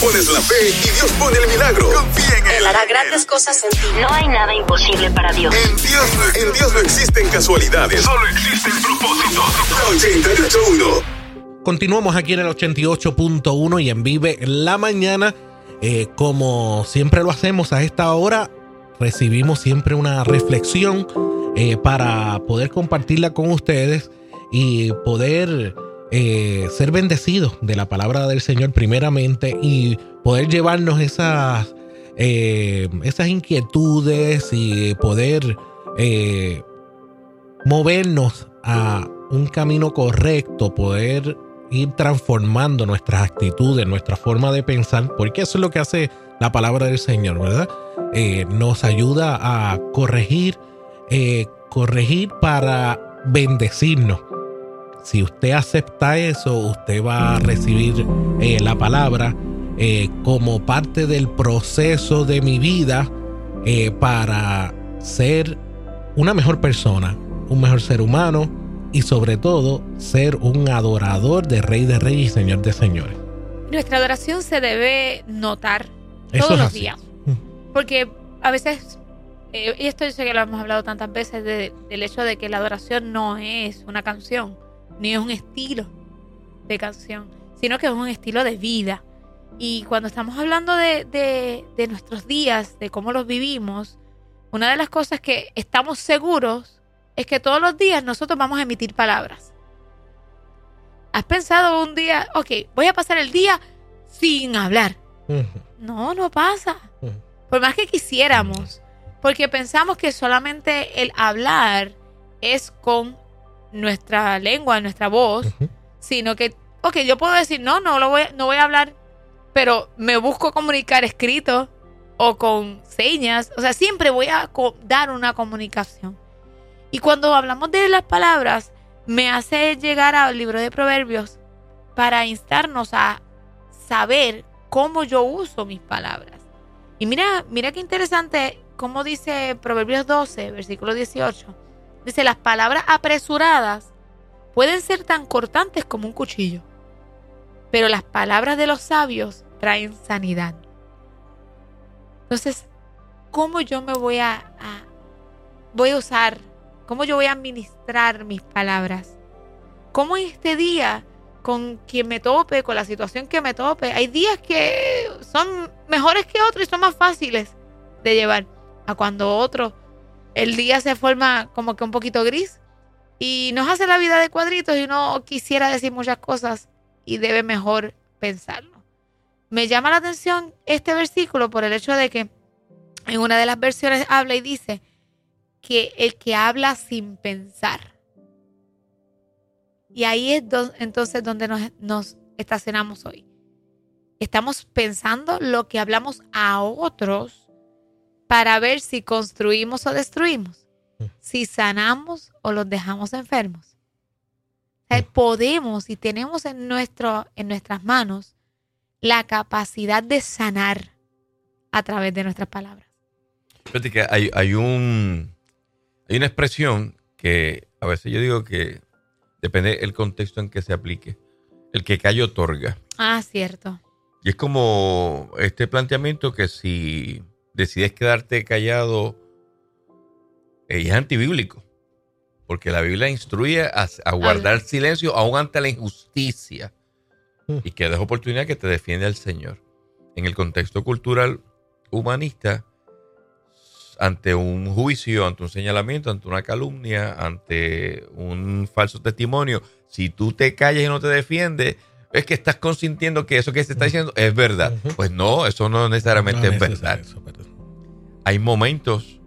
pones la fe y Dios pone el milagro. Confía en Él. hará grandes cosas en ti. No hay nada imposible para Dios. En Dios, en Dios no existen casualidades. Solo existen propósitos. 88.1 Continuamos aquí en el 88.1 y en Vive la Mañana. Eh, como siempre lo hacemos a esta hora, recibimos siempre una reflexión eh, para poder compartirla con ustedes y poder eh, ser bendecidos de la palabra del Señor primeramente y poder llevarnos esas, eh, esas inquietudes y poder movernos a un camino correcto, poder ir transformando nuestras actitudes, nuestra forma de pensar, porque eso es lo que hace la palabra del Señor, ¿verdad? nos ayuda a corregir eh, corregir para bendecirnos. Si usted acepta eso, usted va a recibir eh, la palabra eh, como parte del proceso de mi vida para ser una mejor persona, un mejor ser humano y sobre todo ser un adorador de Rey de Reyes y Señor de Señores. Nuestra adoración se debe notar todos los días. Mm. Porque a veces eh, y esto yo sé que lo hemos hablado tantas veces del hecho de que la adoración no es una canción, ni es un estilo de canción, sino que es un estilo de vida. Y cuando estamos hablando de, de nuestros días, de cómo los vivimos, una de las cosas que estamos seguros es que todos los días nosotros vamos a emitir palabras. ¿Has pensado un día, ok, voy a pasar el día sin hablar? No, no pasa. Por más que quisiéramos. Porque pensamos que solamente el hablar es con nuestra lengua, nuestra voz, sino que, ok, yo puedo decir, no, no, lo voy, no voy a hablar, pero me busco comunicar escrito o con señas, o sea, siempre voy a dar una comunicación. Y cuando hablamos de las palabras, me hace llegar al libro de Proverbios para instarnos a saber cómo yo uso mis palabras. Y mira, mira qué interesante como dice Proverbios 12, versículo 18, dice, las palabras apresuradas pueden ser tan cortantes como un cuchillo, pero las palabras de los sabios traen sanidad. Entonces, ¿cómo yo me voy a, voy a usar, cómo yo voy a administrar mis palabras? ¿Cómo en este día, con quien me tope, con la situación que me tope, hay días que son mejores que otros y son más fáciles de llevar? cuando otro, el día se forma como que un poquito gris y nos hace la vida de cuadritos y uno quisiera decir muchas cosas y debe mejor pensarlo. Me llama la atención este versículo por el hecho de que en una de las versiones habla y dice que el que habla sin pensar. Y ahí es entonces donde nos, nos estacionamos hoy. Estamos pensando lo que hablamos a otros para ver si construimos o destruimos, mm. si sanamos o los dejamos enfermos. Mm. podemos y tenemos en, nuestro, en nuestras manos la capacidad de sanar a través de nuestras palabras. Fíjate que hay, hay, un, hay una expresión que a veces yo digo que depende del contexto en que se aplique. El que cae otorga. Ah, cierto. Y es como este planteamiento que si decides quedarte callado, es antibíblico. Porque la Biblia instruye a, guardar silencio aún ante la injusticia mm. y que des oportunidad que te defienda el Señor. En el contexto cultural humanista, ante un juicio, ante un señalamiento, ante una calumnia, ante un falso testimonio, si tú te callas y no te defiendes, es que estás consintiendo que eso que se está diciendo es verdad. Pues no, eso no necesariamente es, verdad. Hay momentos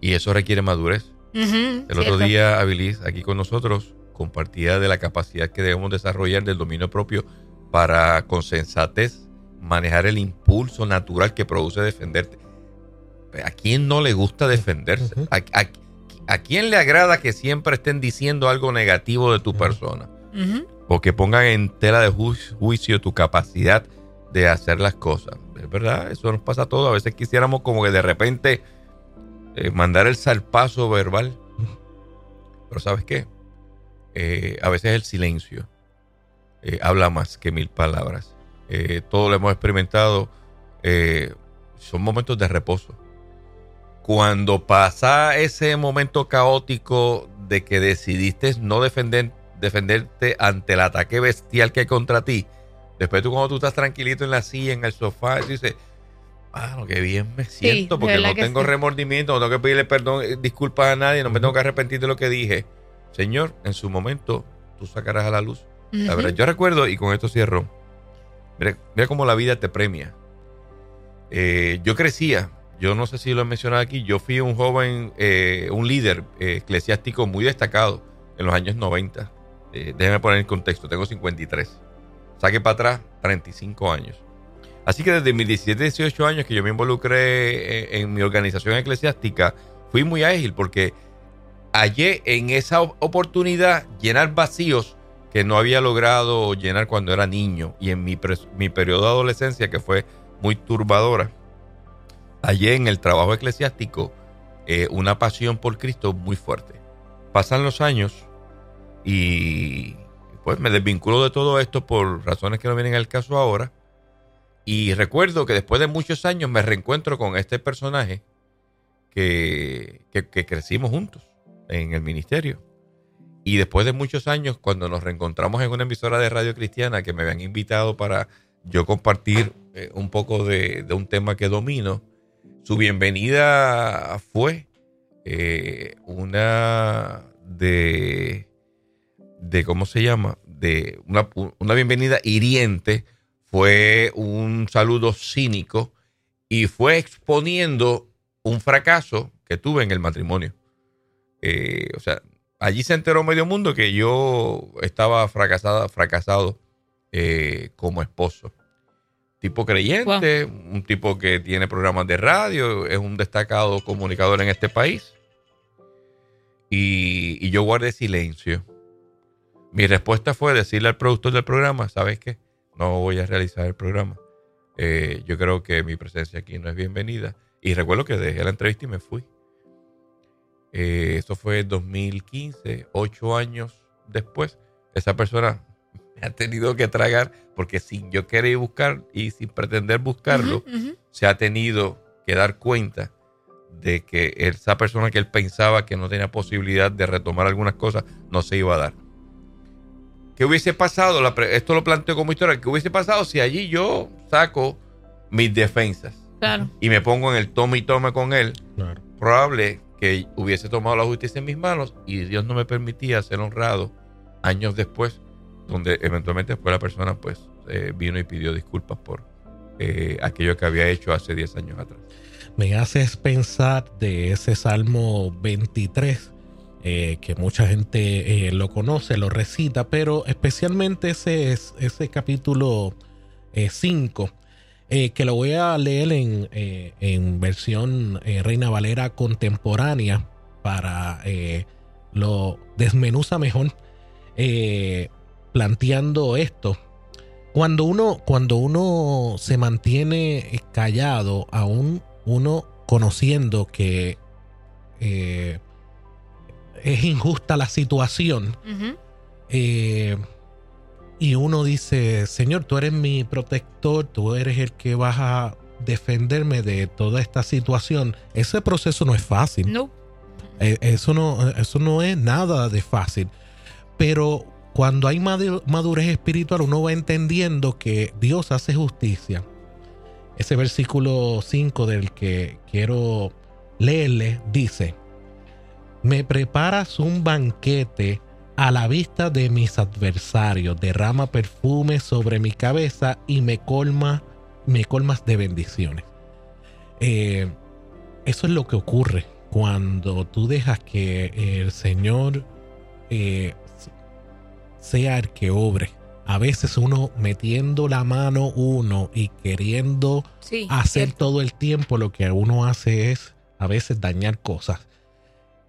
y eso requiere madurez. El otro día, Abilis, aquí con nosotros, compartía de la capacidad que debemos desarrollar del dominio propio para con sensatez manejar el impulso natural que produce defenderte. ¿A quién no le gusta defenderse? ¿A, quién le agrada que siempre estén diciendo algo negativo de tu persona? o que pongan en tela de juicio tu capacidad de hacer las cosas. Es verdad, eso nos pasa a todos. A veces quisiéramos como que de repente eh, mandar el salpazo verbal. Pero ¿sabes qué? Eh, a veces el silencio eh, habla más que mil palabras. todos lo hemos experimentado, son momentos de reposo. Cuando pasa ese momento caótico de que decidiste no defender, defenderte ante el ataque bestial que hay contra ti, después tú cuando tú estás tranquilito en la silla, en el sofá, dices, ah, qué bien me siento, porque no tengo remordimiento, no tengo que pedirle perdón, eh, disculpas a nadie, no me tengo que arrepentir de lo que dije. Señor, en su momento tú sacarás a la luz. La verdad, yo recuerdo, y con esto cierro, mira, cómo la vida te premia. Eh, yo crecía, yo no sé si lo he mencionado aquí, yo fui un joven, eh, un líder eclesiástico muy destacado en los años 90. déjeme poner en contexto, tengo 53. Saque para atrás, 35 años. Así que desde mis 17, 18 años que yo me involucré en, mi organización eclesiástica, fui muy ágil porque hallé en esa oportunidad llenar vacíos que no había logrado llenar cuando era niño y en mi, mi periodo de adolescencia que fue muy turbadora. Hallé en el trabajo eclesiástico eh, una pasión por Cristo muy fuerte. Pasan los años y pues me desvinculo de todo esto por razones que no vienen al caso ahora y recuerdo que después de muchos años me reencuentro con este personaje que, crecimos juntos en el ministerio. Y después de muchos años, cuando nos reencontramos en una emisora de radio cristiana que me habían invitado para yo compartir eh, un poco de, un tema que domino, su bienvenida fue eh, una de, de, ¿cómo se llama? De una, una bienvenida hiriente fue un saludo cínico y fue exponiendo un fracaso que tuve en el matrimonio. Eh, o sea, allí se enteró medio mundo que yo estaba fracasada, fracasado eh, como esposo. Tipo creyente, un tipo que tiene programas de radio, es un destacado comunicador en este país. Y, y yo guardé silencio. Mi respuesta fue decirle al productor del programa, ¿sabes qué? no voy a realizar el programa. Eh, yo creo que mi presencia aquí no es bienvenida. Y recuerdo que dejé la entrevista y me fui. Eh, eso fue 2015, ocho años después. Esa persona me ha tenido que tragar porque sin yo querer buscar y sin pretender buscarlo, se ha tenido que dar cuenta de que esa persona que él pensaba que no tenía posibilidad de retomar algunas cosas no se iba a dar. ¿Qué hubiese pasado? esto lo planteo como historia. ¿Qué hubiese pasado si allí yo saco mis defensas? Y me pongo en el tome y tome con él. Probable que hubiese tomado la justicia en mis manos y Dios no me permitía ser honrado años después, donde eventualmente fue la persona, pues, eh, vino y pidió disculpas por eh, aquello que había hecho hace 10 años atrás. Me haces pensar de ese Salmo 23 eh, que mucha gente eh, lo conoce, lo recita, pero especialmente ese, ese capítulo 5, eh, que lo voy a leer en, en versión Reina Valera contemporánea para lo desmenuza mejor planteando esto. Cuando uno, cuando uno se mantiene callado, aún uno conociendo que es injusta la situación. Eh, y uno dice, Señor, tú eres mi protector, tú eres el que vas a defenderme de toda esta situación. Ese proceso no es fácil. No. Eh, eso no, eso no es nada de fácil. Pero cuando hay madurez espiritual, uno va entendiendo que Dios hace justicia. Ese versículo 5 del que quiero leerle dice, me preparas un banquete a la vista de mis adversarios, derrama perfume sobre mi cabeza y me colma, me colmas de bendiciones. Eh, eso es lo que ocurre cuando tú dejas que el Señor eh, sea el que obre. A veces uno metiendo la mano uno y queriendo hacer todo el tiempo, lo que uno hace es a veces dañar cosas.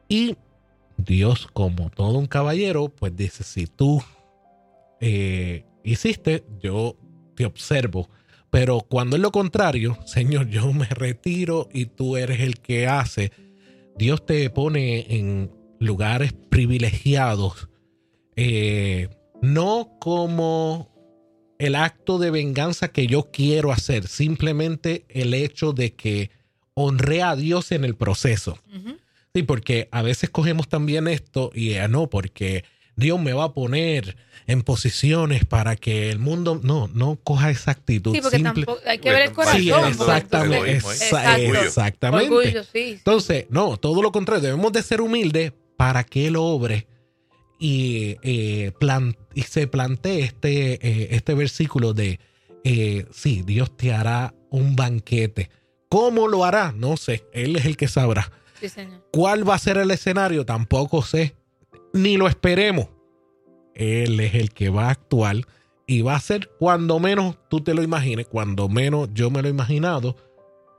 Y Dios, como todo un caballero, pues dice, si tú eh, hiciste, yo te observo. Pero cuando es lo contrario, Señor, yo me retiro y tú eres el que hace, Dios te pone en lugares privilegiados, eh, no como el acto de venganza que yo quiero hacer, simplemente el hecho de que honré a Dios en el proceso. Sí, porque a veces cogemos también esto y ya no, porque Dios me va a poner en posiciones para que el mundo no no coja esa actitud. Sí, porque tampoco hay que ver el corazón. Sí, exactamente. exactamente. Entonces, no, todo lo contrario, debemos de ser humildes para que Él obre y, eh, y se plantee este, eh, este versículo de, eh, sí, Dios te hará un banquete. ¿Cómo lo hará? No sé, Él es el que sabrá. ¿Cuál va a ser el escenario? Tampoco sé, ni lo esperemos. Él es el que va a actuar y va a ser cuando menos tú te lo imagines, cuando menos yo me lo he imaginado,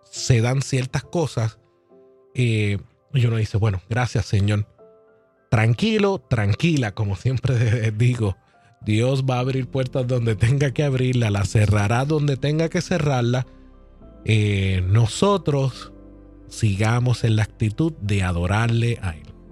se dan ciertas cosas. y uno dice, bueno, gracias Señor tranquilo, tranquila, como siempre digo. Dios va a abrir puertas donde tenga que abrirla, la cerrará donde tenga que cerrarla. Eh, nosotros sigamos en la actitud de adorarle a Él.